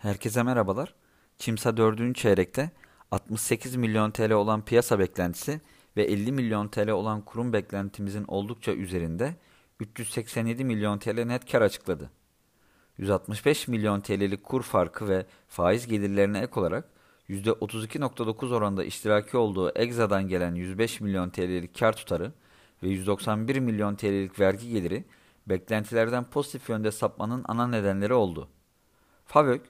Herkese merhabalar. Çimsa 4. çeyrekte 68 milyon TL olan piyasa beklentisi ve 50 milyon TL olan kurum beklentimizin oldukça üzerinde 387 milyon TL net kar açıkladı. 165 milyon TL'lik kur farkı ve faiz gelirlerine ek olarak %32.9 oranda iştiraki olduğu Egza'dan gelen 105 milyon TL'lik kar tutarı ve 191 milyon TL'lik vergi geliri beklentilerden pozitif yönde sapmanın ana nedenleri oldu. FAVÖK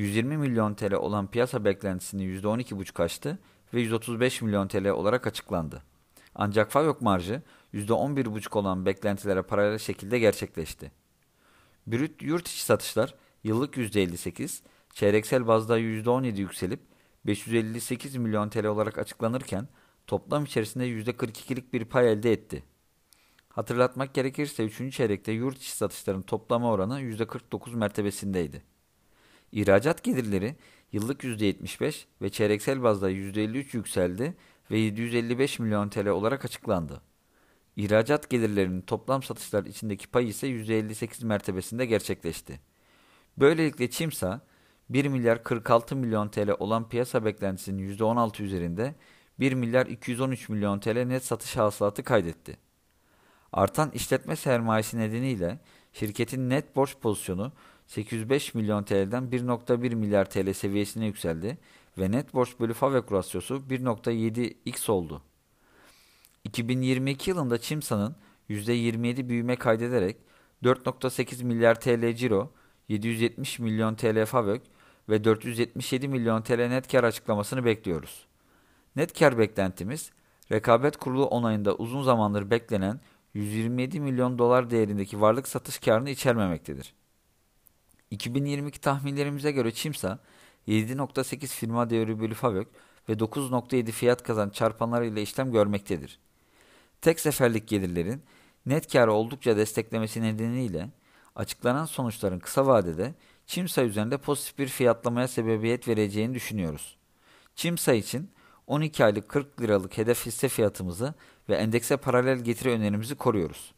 120 milyon TL olan piyasa beklentisini %12,5 aştı ve 135 milyon TL olarak açıklandı. Ancak FAVÖK marjı %11,5 olan beklentilere paralel şekilde gerçekleşti. Brüt yurt içi satışlar yıllık %58, çeyreksel bazda %17 yükselip 558 milyon TL olarak açıklanırken toplam içerisinde %42'lik bir pay elde etti. Hatırlatmak gerekirse 3. çeyrekte yurt içi satışların toplama oranı %49 mertebesindeydi. İhracat gelirleri yıllık %75 ve çeyreksel bazda %53 yükseldi ve 755 milyon TL olarak açıklandı. İhracat gelirlerinin toplam satışlar içindeki payı ise %58 mertebesinde gerçekleşti. Böylelikle Çimsa 1 milyar 46 milyon TL olan piyasa beklentisinin %16 üzerinde 1 milyar 213 milyon TL net satış hasılatı kaydetti. Artan işletme sermayesi nedeniyle şirketin net borç pozisyonu 805 milyon TL'den 1.1 milyar TL seviyesine yükseldi ve net borç bölü FAVÖK rasyosu 1.7x oldu. 2022 yılında Çimsa'nın %27 büyüme kaydederek 4.8 milyar TL ciro, 770 milyon TL FAVÖK ve 477 milyon TL net kar açıklamasını bekliyoruz. Net kar beklentimiz, rekabet kurulu onayında uzun zamandır beklenen 127 milyon dolar değerindeki varlık satış karını içermemektedir. 2022 tahminlerimize göre Çimsa 7.8 firma değeri bölü FAVÖK ve 9.7 fiyat kazan çarpanları ile işlem görmektedir. Tek seferlik gelirlerin net karı oldukça desteklemesi nedeniyle açıklanan sonuçların kısa vadede Çimsa üzerinde pozitif bir fiyatlamaya sebebiyet vereceğini düşünüyoruz. Çimsa için 12 aylık 40 liralık hedef hisse fiyatımızı ve endekse paralel getiri önerimizi koruyoruz.